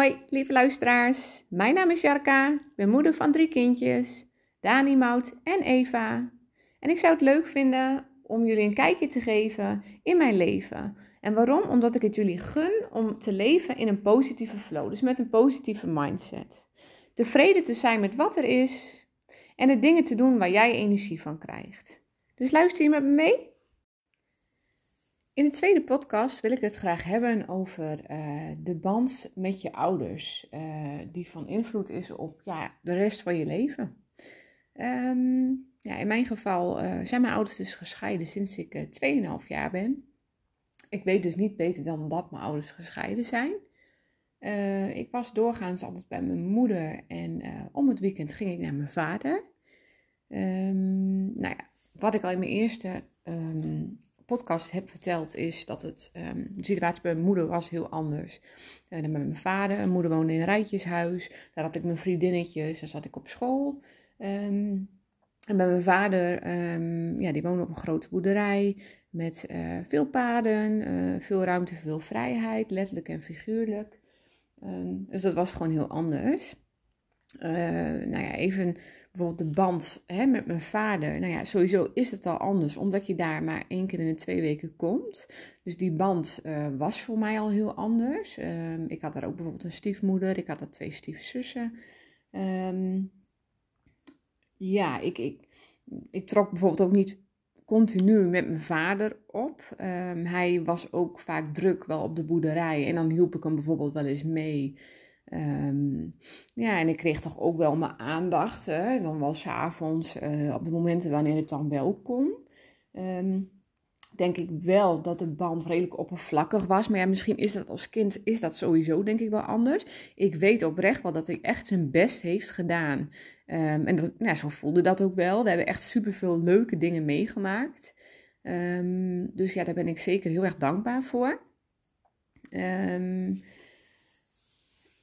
Hoi, lieve luisteraars. Mijn naam is Jarka. Ik ben moeder van drie kindjes, Dani, Mout en Eva. En ik zou het leuk vinden om jullie een kijkje te geven in mijn leven. En waarom? Omdat ik het jullie gun om te leven in een positieve flow, dus met een positieve mindset. Tevreden te zijn met wat er is en de dingen te doen waar jij energie van krijgt. Dus luister je met me mee? In de tweede podcast wil ik het graag hebben over uh, de band met je ouders, uh, die van invloed is op ja, de rest van je leven. Um, ja, in mijn geval uh, zijn mijn ouders dus gescheiden sinds ik 2,5 jaar ben. Ik weet dus niet beter dan dat mijn ouders gescheiden zijn. ik was doorgaans altijd bij mijn moeder en om het weekend ging ik naar mijn vader. Um, nou ja, wat ik al in mijn eerste um, podcast heb verteld, is dat het, um, de situatie bij mijn moeder was heel anders uh, dan bij mijn vader. Mijn moeder woonde in een rijtjeshuis. Daar had ik mijn vriendinnetjes. Daar zat ik op school. Um, en bij mijn vader, um, ja, die woonde op een grote boerderij met uh, veel paden, uh, veel ruimte, veel vrijheid, letterlijk en figuurlijk. dus dat was gewoon heel anders. Nou ja, even bijvoorbeeld de band hè, met mijn vader. Nou ja, sowieso is het al anders, omdat je daar maar één keer in de twee weken komt. Dus die band uh, was voor mij al heel anders. Um, ik had daar ook bijvoorbeeld een stiefmoeder, ik had daar twee stiefzussen. Um, ja, ik, ik, ik trok bijvoorbeeld ook niet continu met mijn vader op. Um, hij was ook vaak druk wel op de boerderij en dan hielp ik hem bijvoorbeeld wel eens mee. Um, ja, en ik kreeg toch ook wel mijn aandacht. Hè? Dan wel s'avonds, uh, op de momenten wanneer het dan wel kon. Um, denk ik wel dat de band redelijk oppervlakkig was. Maar ja, misschien is dat als kind is dat sowieso denk ik wel anders. Ik weet oprecht wel dat hij echt zijn best heeft gedaan. Um, en dat, nou, zo voelde dat ook wel. We hebben echt superveel leuke dingen meegemaakt. Dus ja, daar ben ik zeker heel erg dankbaar voor. Um,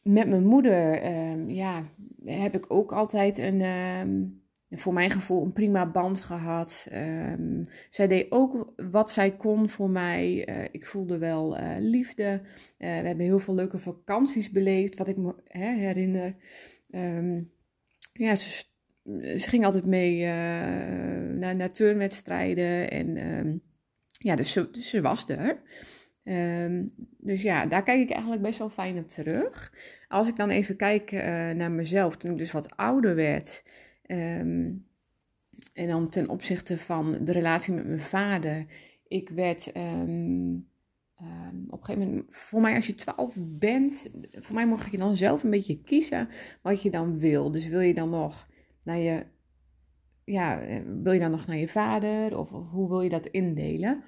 met mijn moeder um, ja, heb ik ook altijd een, um, voor mijn gevoel, een prima band gehad. Um, zij deed ook wat zij kon voor mij. Uh, ik voelde wel uh, liefde. Uh, we hebben heel veel leuke vakanties beleefd, wat ik me hè, herinner. ja, ze, ging altijd mee naar, naar turnwedstrijden. En ja, dus ze, was er. Dus ja, daar kijk ik eigenlijk best wel fijn op terug. Als ik dan even kijk uh, naar mezelf, toen ik dus wat ouder werd. Um, en dan ten opzichte van de relatie met mijn vader. Ik werd um, op een gegeven moment, voor mij als je 12 bent, voor mij mag je dan zelf een beetje kiezen wat je dan wil. Dus wil je dan nog naar je, ja, eh, wil je dan nog naar je vader of, of hoe wil je dat indelen?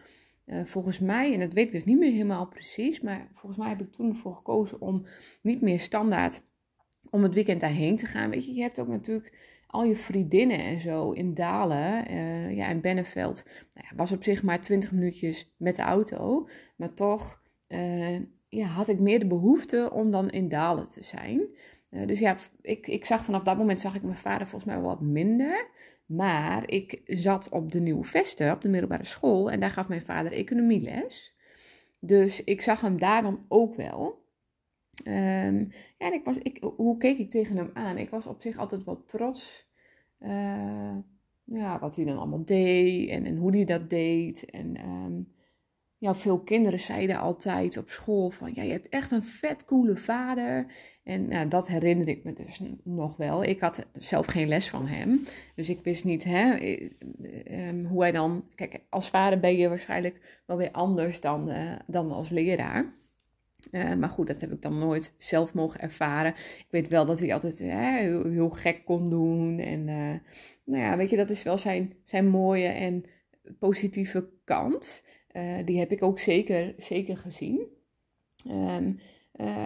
Uh, volgens mij, en dat weet ik dus niet meer helemaal precies, maar volgens mij heb ik toen ervoor gekozen om niet meer standaard om het weekend daarheen te gaan. Weet je, je hebt ook natuurlijk al je vriendinnen en zo in Dalen, uh, ja, in Benneveld. Nou ja, was op zich maar 20 minuutjes met de auto, maar toch uh, ja, had ik meer de behoefte om dan in Dalen te zijn. dus ja, ik, ik zag vanaf dat moment zag ik mijn vader volgens mij wat minder. Maar ik zat op de Nieuwe Vesten, op de middelbare school, en daar gaf mijn vader economieles. Dus ik zag hem daar dan ook wel. Um, ja, en ik was, ik, hoe keek ik tegen hem aan? Ik was op zich altijd wel trots. Uh, ja, wat hij dan allemaal deed en, en hoe hij dat deed. En um, ja, veel kinderen zeiden altijd op school van, ja, je hebt echt een vet coole vader. En nou, dat herinner ik me dus nog wel. Ik had zelf geen les van hem, dus ik wist niet hè, eh, ehm, hoe hij dan... Kijk, als vader ben je waarschijnlijk wel weer anders dan, uh, dan als leraar. Maar goed, dat heb ik dan nooit zelf mogen ervaren. Ik weet wel dat hij altijd heel, heel, gek kon doen. En nou ja, weet je, dat is wel zijn, zijn mooie en positieve kant. Uh, die heb ik ook zeker, zeker gezien. Um,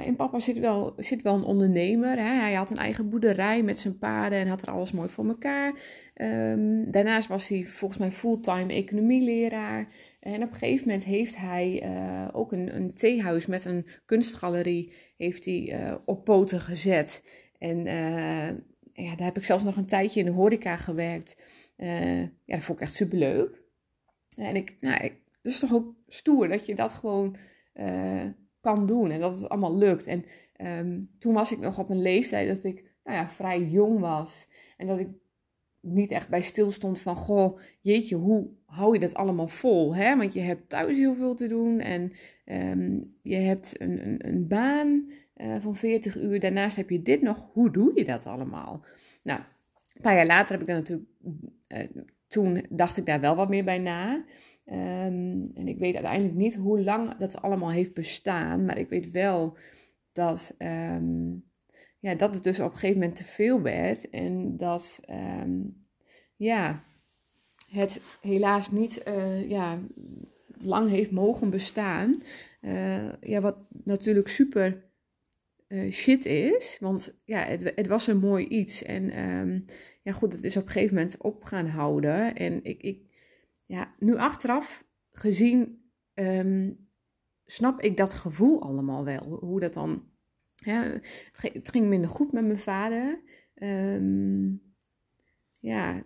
in papa zit wel, zit wel een ondernemer. Hè? Hij had een eigen boerderij met zijn paarden en had er alles mooi voor elkaar. Um, daarnaast was hij volgens mij fulltime economieleraar. En op een gegeven moment heeft hij uh, ook een, een theehuis met een kunstgalerie heeft hij, op poten gezet. En ja, daar heb ik zelfs nog een tijdje in de horeca gewerkt. ja, dat vond ik echt superleuk. En ik, nou, ik, het is toch ook stoer dat je dat gewoon uh, kan doen en dat het allemaal lukt. En ehm, toen was ik nog op een leeftijd dat ik nou ja, vrij jong was. En dat ik niet echt bij stil stond van, goh, jeetje, hoe hou je dat allemaal vol? Hè? Want je hebt thuis heel veel te doen en ehm, je hebt een, een, een baan uh, van 40 uur. Daarnaast heb je dit nog. Hoe doe je dat allemaal? Nou, een paar jaar later heb ik dan natuurlijk, uh, toen dacht ik daar wel wat meer bij na. Um, en ik weet uiteindelijk niet hoe lang dat allemaal heeft bestaan, maar ik weet wel dat, um, ja, dat het dus op een gegeven moment te veel werd en dat um, ja, het helaas niet uh, ja, lang heeft mogen bestaan. Uh, ja, wat natuurlijk super uh, shit is, want ja, het, het, was een mooi iets. En um, ja, goed, het is op een gegeven moment op gaan houden. En ik, ik ja, nu achteraf gezien um, snap ik dat gevoel allemaal wel. Hoe dat dan. Ja, het, ging minder goed met mijn vader. Um, ja,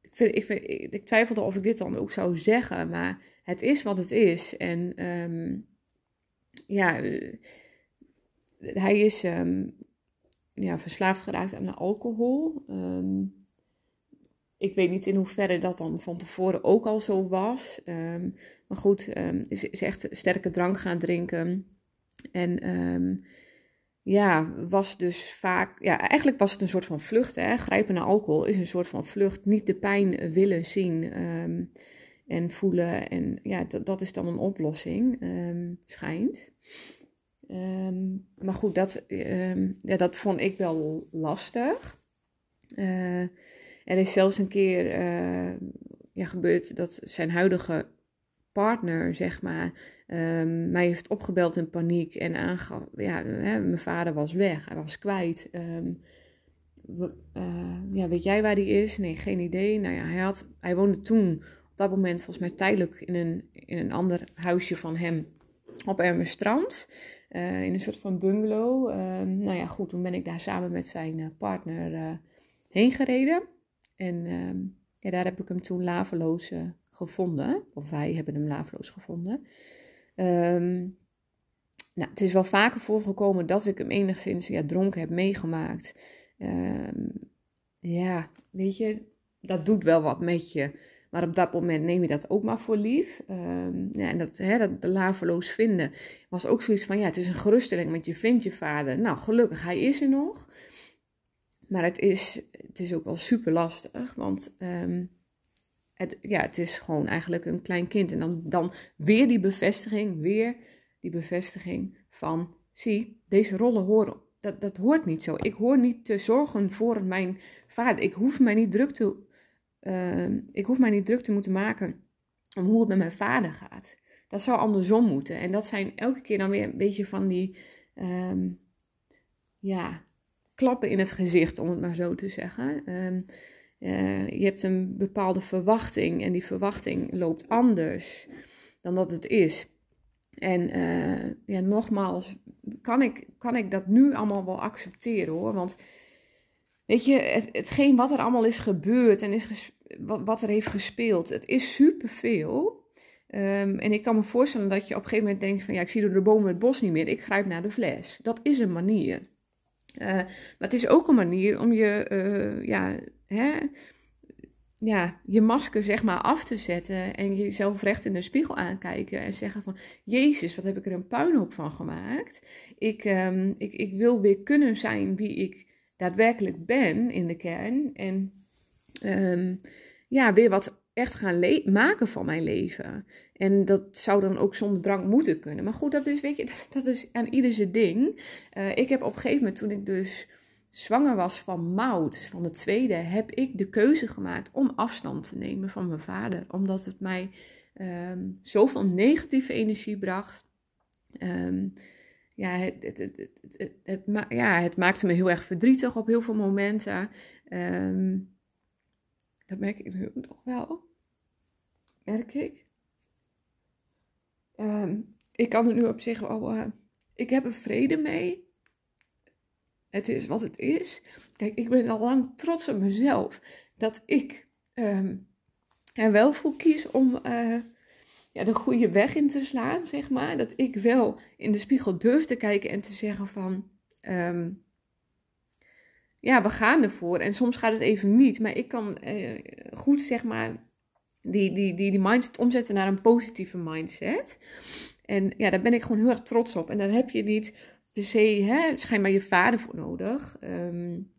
ik, vind, ik, ik, twijfelde of ik dit dan ook zou zeggen, maar het is wat het is. En um, ja, hij is ja, verslaafd geraakt aan de alcohol. Um, ik weet niet in hoeverre dat dan van tevoren ook al zo was. Um, maar goed, um, is, is echt sterke drank gaan drinken. En um, ja, was dus vaak. Ja, eigenlijk was het een soort van vlucht. Hè? Grijpen naar alcohol is een soort van vlucht. Niet de pijn willen zien en voelen. En ja, dat, dat is dan een oplossing, schijnt. Maar goed, dat, ja, dat vond ik wel lastig. Uh, er is zelfs een keer uh, ja, gebeurd dat zijn huidige partner, zeg maar, um, mij heeft opgebeld in paniek en aangaf, ja, hè, mijn vader was weg, hij was kwijt. Uh, ja, weet jij waar hij is? Nee, geen idee. Nou ja, hij, had, hij woonde toen op dat moment volgens mij tijdelijk in een, in een ander huisje van hem op Ermestrand. Uh, in een soort van bungalow. Um, nou ja, goed, toen ben ik daar samen met zijn partner heen gereden. En ehm, ja, daar heb ik hem toen laveloos gevonden. Of wij hebben hem laveloos gevonden. Um, nou, het is wel vaker voorgekomen dat ik hem enigszins ja, dronken heb meegemaakt. Ja, weet je, dat doet wel wat met je. Maar op dat moment neem je dat ook maar voor lief. Um, ja, en dat, hè, dat laveloos vinden was ook zoiets van, ja, het is een geruststelling, want je vindt je vader. Nou, gelukkig, hij is er nog. Maar het is, het is ook wel super lastig, want um, het, ja, het is gewoon eigenlijk een klein kind. En dan, dan weer die bevestiging, weer die bevestiging van, zie, deze rollen horen, dat, dat hoort niet zo. Ik hoor niet te zorgen voor mijn vader. Ik hoef mij niet druk te, uh, ik hoef mij niet druk te moeten maken om hoe het met mijn vader gaat. Dat zou andersom moeten. En dat zijn elke keer dan weer een beetje van die, um, ja, klappen in het gezicht, om het maar zo te zeggen. Uh, uh, je hebt een bepaalde verwachting en die verwachting loopt anders dan dat het is. En uh, ja, nogmaals, kan ik, kan ik dat nu allemaal wel accepteren hoor. Want weet je, het, hetgeen wat er allemaal is gebeurd en is wat, wat, er heeft gespeeld, het is superveel. Um, en ik kan me voorstellen dat je op een gegeven moment denkt van ja, ik zie door de bomen het bos niet meer, ik grijp naar de fles. Dat is een manier. Uh, maar het is ook een manier om je, uh, ja, hè, ja, je masker zeg maar af te zetten en jezelf recht in de spiegel aankijken en zeggen van, Jezus, wat heb ik er een puinhoop van gemaakt. Ik, um, ik, ik wil weer kunnen zijn wie ik daadwerkelijk ben in de kern en um, ja, weer wat echt gaan maken van mijn leven. En dat zou dan ook zonder drank moeten kunnen. Maar goed, dat is, weet je, dat, is aan ieder zijn ding. Uh, ik heb op een gegeven moment, toen ik dus zwanger was van Mout, van de tweede, heb ik de keuze gemaakt om afstand te nemen van mijn vader. Omdat het mij um, zoveel negatieve energie bracht. Um, ja, het, het, het, het, ja, het maakte me heel erg verdrietig op heel veel momenten. Um, dat merk ik nu nog wel. Merk ik. Um, ik kan er nu op zich wel. Uh, ik heb er vrede mee. Het is wat het is. Kijk, ik ben al lang trots op mezelf dat ik um, er wel voor kies om uh, ja, de goede weg in te slaan, zeg maar. Dat ik wel in de spiegel durf te kijken en te zeggen van. ehm, ja, we gaan ervoor. En soms gaat het even niet. Maar ik kan eh, goed, zeg maar, die, die, die, die mindset omzetten naar een positieve mindset. En ja, daar ben ik gewoon heel erg trots op. En daar heb je niet per se, hè, schijnbaar je vader voor nodig. Um,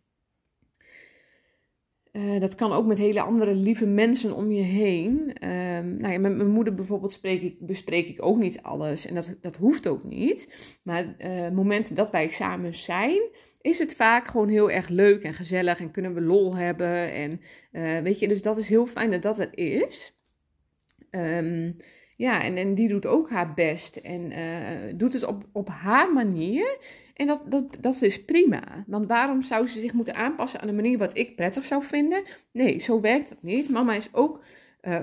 uh, dat kan ook met hele andere lieve mensen om je heen. Um, nou ja, met mijn moeder bijvoorbeeld spreek ik, bespreek ik ook niet alles. En dat, dat hoeft ook niet. Maar uh, momenten dat wij samen zijn, is het vaak gewoon heel erg leuk en gezellig. En kunnen we lol hebben. En uh, weet je, dus dat is heel fijn dat dat er is. Um, ja, en, en die doet ook haar best. En doet het op, op haar manier. En dat, dat, dat is prima. Want waarom zou ze zich moeten aanpassen aan de manier wat ik prettig zou vinden? Nee, zo werkt dat niet. Mama is ook, uh,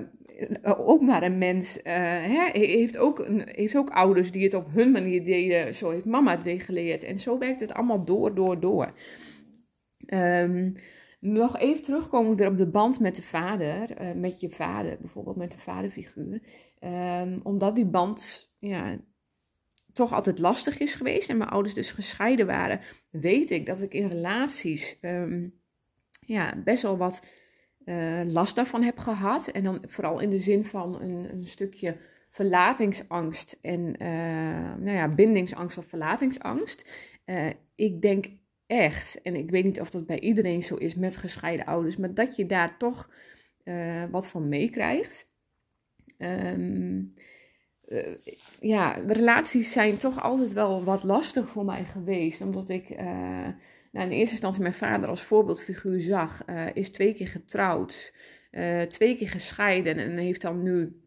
ook maar een mens. Uh, hè? Heeft, ook een, heeft ook ouders die het op hun manier deden. Zo heeft mama het geleerd. En zo werkt het allemaal door, door, door. Um, nog even terugkomen weer op de band met de vader. Met je vader, bijvoorbeeld met de vaderfiguur. Um, omdat die band ja, toch altijd lastig is geweest en mijn ouders dus gescheiden waren, weet ik dat ik in relaties um, ja, best wel wat uh, last daarvan heb gehad. En dan vooral in de zin van een, een stukje verlatingsangst en uh, nou ja, bindingsangst of verlatingsangst. Uh, ik denk echt, en ik weet niet of dat bij iedereen zo is met gescheiden ouders, maar dat je daar toch wat van meekrijgt. Um, ja, relaties zijn toch altijd wel wat lastig voor mij geweest. Omdat ik uh, nou, in eerste instantie mijn vader als voorbeeldfiguur zag. Uh, is twee keer getrouwd, twee keer gescheiden en heeft dan nu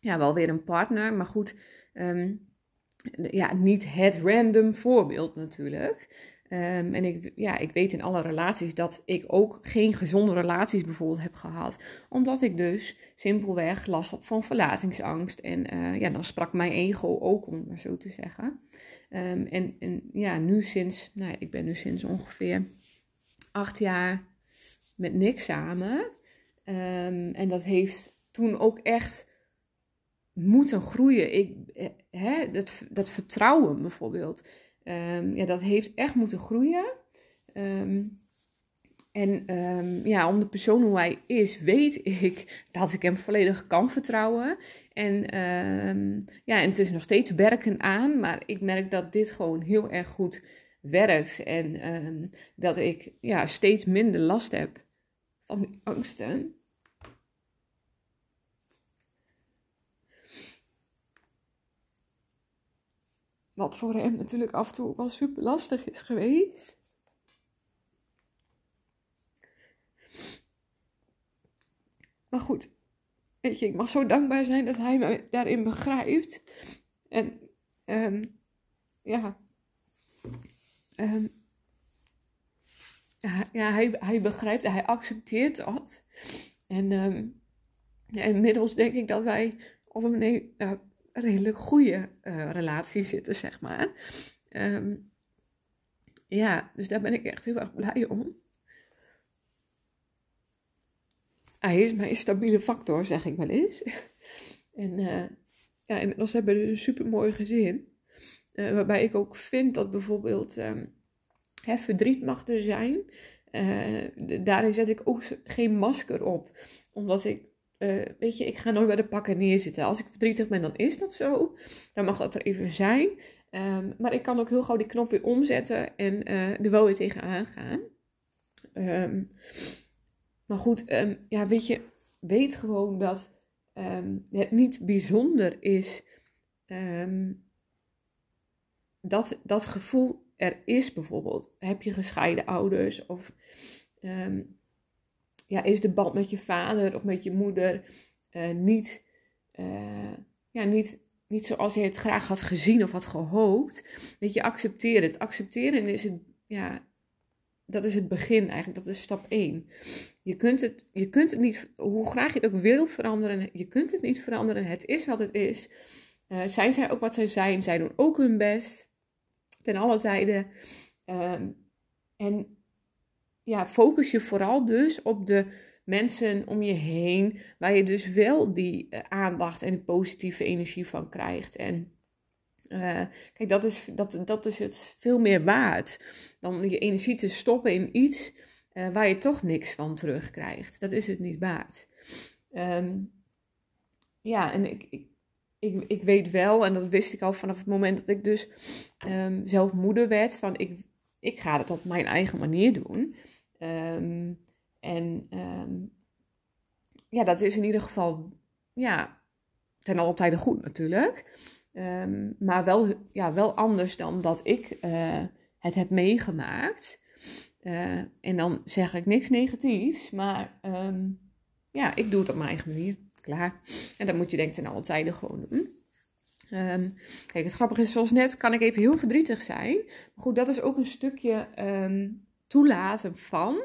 ja, wel weer een partner. Maar goed, um, ja, niet het random voorbeeld natuurlijk. Um, en ik, ja, ik weet in alle relaties dat ik ook geen gezonde relaties bijvoorbeeld heb gehad. Omdat ik dus simpelweg last had van verlatingsangst. En uh, ja, dan sprak mijn ego ook, om maar zo te zeggen. Um, en, en ja, nu sinds, nou, ik ben nu sinds ongeveer acht jaar met niks samen. Um, en dat heeft toen ook echt moeten groeien. Ik, eh, hè, dat, dat vertrouwen bijvoorbeeld. Um, ja, dat heeft echt moeten groeien. Um, en um, ja, om de persoon hoe hij is, weet ik dat ik hem volledig kan vertrouwen. En ja, en het is nog steeds werken aan, maar ik merk dat dit gewoon heel erg goed werkt. En dat ik ja, steeds minder last heb van die angsten. Wat voor hem natuurlijk af en toe ook wel super lastig is geweest. Maar goed, weet je, ik mag zo dankbaar zijn dat hij me daarin begrijpt. En um, ja, um, ja, hij, hij begrijpt, hij accepteert dat. En um, ja, inmiddels denk ik dat wij op een redelijk goede uh, relatie zitten, zeg maar. Um, ja, dus daar ben ik echt heel erg blij om. Hij is mijn stabiele factor, zeg ik wel eens. en uh, ja, inmiddels hebben we dus een super mooi gezin. Uh, waarbij ik ook vind dat bijvoorbeeld um, hè, verdriet mag er zijn. daarin zet ik ook geen masker op. Omdat ik uh, weet je, ik ga nooit bij de pakken neerzitten. Als ik verdrietig ben, dan is dat zo. Dan mag dat er even zijn. Um, maar ik kan ook heel gauw die knop weer omzetten en uh, er wel weer tegenaan gaan. Um, maar goed, um, ja, weet je, weet gewoon dat het niet bijzonder is dat dat gevoel er is bijvoorbeeld. Heb je gescheiden ouders of ja, is de band met je vader of met je moeder uh, niet, uh, ja, niet, niet zoals je het graag had gezien of had gehoopt. Weet je, accepteer het. Accepteren is het, ja, dat is het begin eigenlijk. Dat is stap 1. Je kunt het, je kunt het niet, hoe graag je het ook wil veranderen, je kunt het niet veranderen. Het is wat het is. Uh, zijn zij ook wat zij zijn? Zij doen ook hun best. Ten alle tijden. Uh, en ja, focus je vooral dus op de mensen om je heen, waar je dus wel die uh, aandacht en positieve energie van krijgt. En Uh, kijk, dat is, dat, dat is het veel meer waard dan je energie te stoppen in iets uh, waar je toch niks van terugkrijgt. Dat is het niet waard. Um, ja, en ik, ik, ik, weet wel, en dat wist ik al vanaf het moment dat ik dus um, zelf moeder werd, van ik, ik ga het op mijn eigen manier doen. Um, en ja, dat is in ieder geval, ja, ten alle tijde goed natuurlijk. Um, maar wel, ja, wel anders dan dat ik uh, het heb meegemaakt. Uh, en dan zeg ik niks negatiefs, maar ja, ik doe het op mijn eigen manier. Klaar. En dat moet je denk ik ten alle tijde gewoon doen. Kijk, het grappige is, zoals net kan ik even heel verdrietig zijn. Maar goed, dat is ook een stukje toelaten van.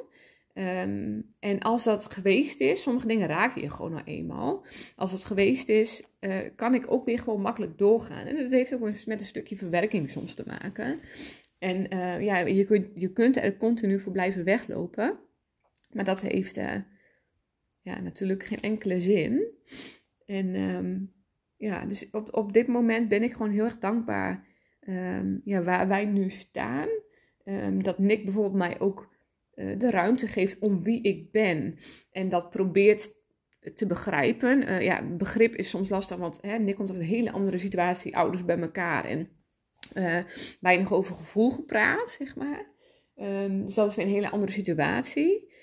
Um, en als dat geweest is, sommige dingen raken je gewoon nou eenmaal. Als het geweest is, uh, kan ik ook weer gewoon makkelijk doorgaan. En dat heeft ook met een stukje verwerking soms te maken. En uh, ja, je kunt, je kunt er continu voor blijven weglopen. Maar dat heeft uh, ja, natuurlijk geen enkele zin. En um, ja, dus op, op dit moment ben ik gewoon heel erg dankbaar um, ja, waar wij nu staan. Dat Nick bijvoorbeeld mij ook uh, de ruimte geeft om wie ik ben. En dat probeert te begrijpen. Uh, ja, begrip is soms lastig, want hè, Nick komt uit een hele andere situatie, ouders bij elkaar en uh, weinig over gevoel gepraat, zeg maar. Um, dus dat is weer een hele andere situatie.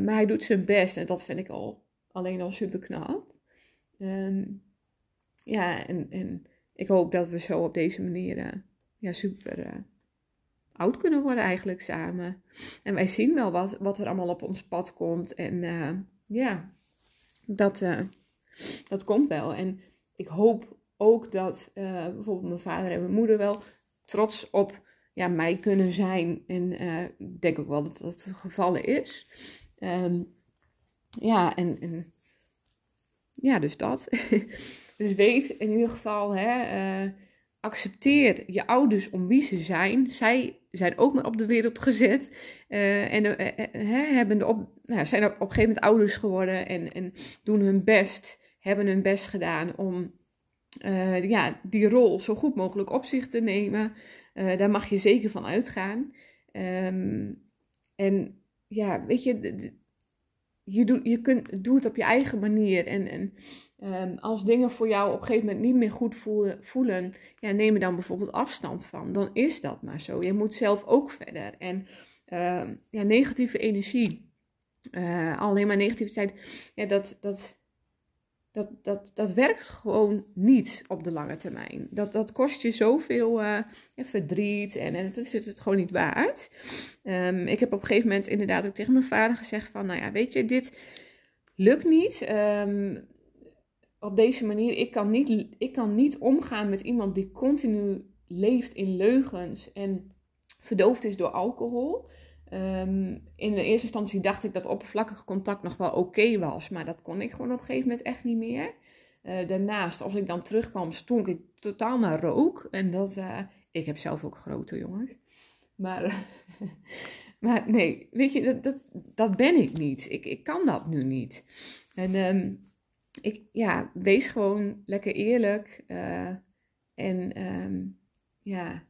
maar hij doet zijn best en dat vind ik al alleen al super knap. Um, ja, en, en ik hoop dat we zo op deze manier ja, super oud kunnen worden eigenlijk samen. En wij zien wel wat, wat er allemaal op ons pad komt. En uh, ja, dat, uh, dat komt wel. En ik hoop ook dat uh, bijvoorbeeld mijn vader en mijn moeder wel trots op ja, mij kunnen zijn. En ik denk ook wel dat dat het geval is. Um, ja, en, en ja, dus dat. dus weet in ieder geval, hè, accepteer je ouders om wie ze zijn. Zij zijn ook maar op de wereld gezet. Uh, en uh, hebben op, nou, zijn op een gegeven moment ouders geworden en, en doen hun best, hebben hun best gedaan om ja, die rol zo goed mogelijk op zich te nemen. daar mag je zeker van uitgaan. Um, en ja, weet je, je, doe, je kunt, doe het op je eigen manier. En, en um, als dingen voor jou op een gegeven moment niet meer goed voelen, voelen ja, neem er dan bijvoorbeeld afstand van. Dan is dat maar zo. Je moet zelf ook verder. En uh, ja, negatieve energie, uh, alleen maar negativiteit, ja, dat, dat, dat, dat, dat werkt gewoon niet op de lange termijn. Dat, dat kost je zoveel uh, verdriet en, het is het gewoon niet waard. Um, ik heb op een gegeven moment inderdaad ook tegen mijn vader gezegd van, nou ja, weet je, dit lukt niet. Um, op deze manier, ik kan, niet, ik kan niet omgaan met iemand die continu leeft in leugens en verdoofd is door alcohol. Um, in de eerste instantie dacht ik dat oppervlakkig contact nog wel oké was, maar dat kon ik gewoon op een gegeven moment echt niet meer. Uh, daarnaast, als ik dan terugkwam, stonk ik totaal naar rook. En dat, uh, ik heb zelf ook grote jongens. Maar, maar nee, weet je, dat, dat, ben ik niet. Ik, ik kan dat nu niet. En um, ik, ja, wees gewoon lekker eerlijk. Uh, en um, ja,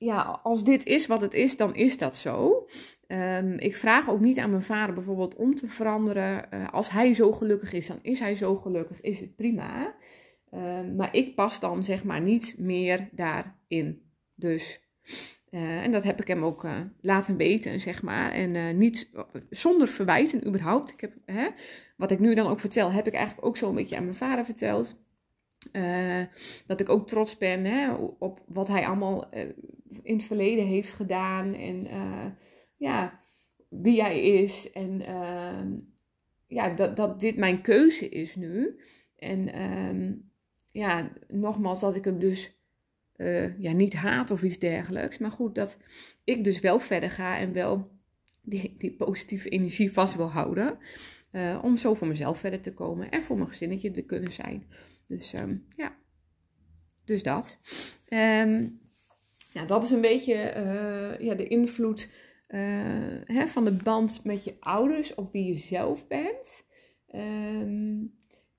ja, als dit is wat het is, dan is dat zo. Um, ik vraag ook niet aan mijn vader bijvoorbeeld om te veranderen. Uh, als hij zo gelukkig is, dan is hij zo gelukkig, is het prima. Um, maar ik pas dan zeg maar niet meer daarin. Dus, uh, en dat heb ik hem ook uh, laten weten, zeg maar. En niet zonder verwijten überhaupt. Ik heb, hè, wat ik nu dan ook vertel, heb ik eigenlijk ook zo een beetje aan mijn vader verteld. Uh, dat ik ook trots ben hè, op wat hij allemaal uh, in het verleden heeft gedaan. En uh, ja, wie hij is. En ja, dat, dat dit mijn keuze is nu. En ehm, ja, nogmaals, dat ik hem dus ja, niet haat of iets dergelijks. Maar goed, dat ik dus wel verder ga en wel die, die positieve energie vast wil houden. om zo voor mezelf verder te komen en voor mijn gezinnetje te kunnen zijn. Dus um, ja, dus dat. Um, ja, dat is een beetje uh, ja, de invloed uh, hè, van de band met je ouders op wie je zelf bent. Um,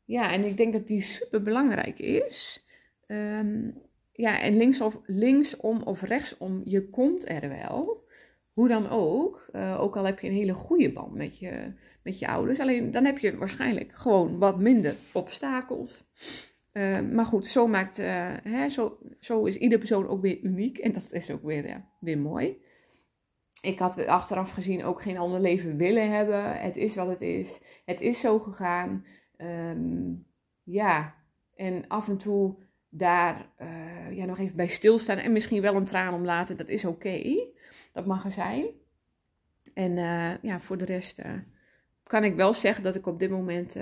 ja, en ik denk dat die super belangrijk is. Ehm, ja, en links of, linksom of rechtsom, je komt er wel. Hoe dan ook. Uh, ook al heb je een hele goede band met je, met je ouders. Alleen dan heb je waarschijnlijk gewoon wat minder obstakels. Uh, maar goed, zo, maakt, uh, hè, zo, zo is ieder persoon ook weer uniek. En dat is ook weer, weer mooi. Ik had achteraf gezien ook geen ander leven willen hebben. Het is wat het is. Het is zo gegaan. Um, ja, en af en toe daar uh, ja, nog even bij stilstaan en misschien wel een traan om laten, dat is oké. Dat mag er zijn. En uh, ja, voor de rest uh, kan ik wel zeggen dat ik op dit moment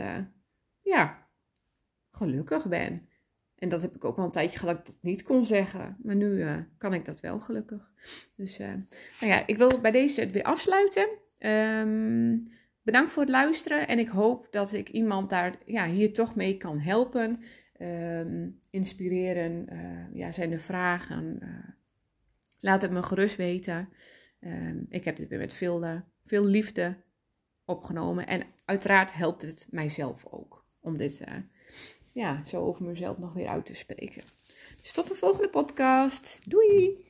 ja, gelukkig ben. En dat heb ik ook al een tijdje dat niet kon zeggen. Maar nu kan ik dat wel gelukkig. Dus nou ja, ik wil bij deze het weer afsluiten. Um, bedankt voor het luisteren. En ik hoop dat ik iemand daar ja, hier toch mee kan helpen. Um, inspireren. Uh, ja, zijn er vragen? Uh, laat het me gerust weten. Um, ik heb dit weer met veel, uh, veel liefde opgenomen. En uiteraard helpt het mijzelf ook om dit ja, zo over mezelf nog weer uit te spreken. Dus tot de volgende podcast. Doei!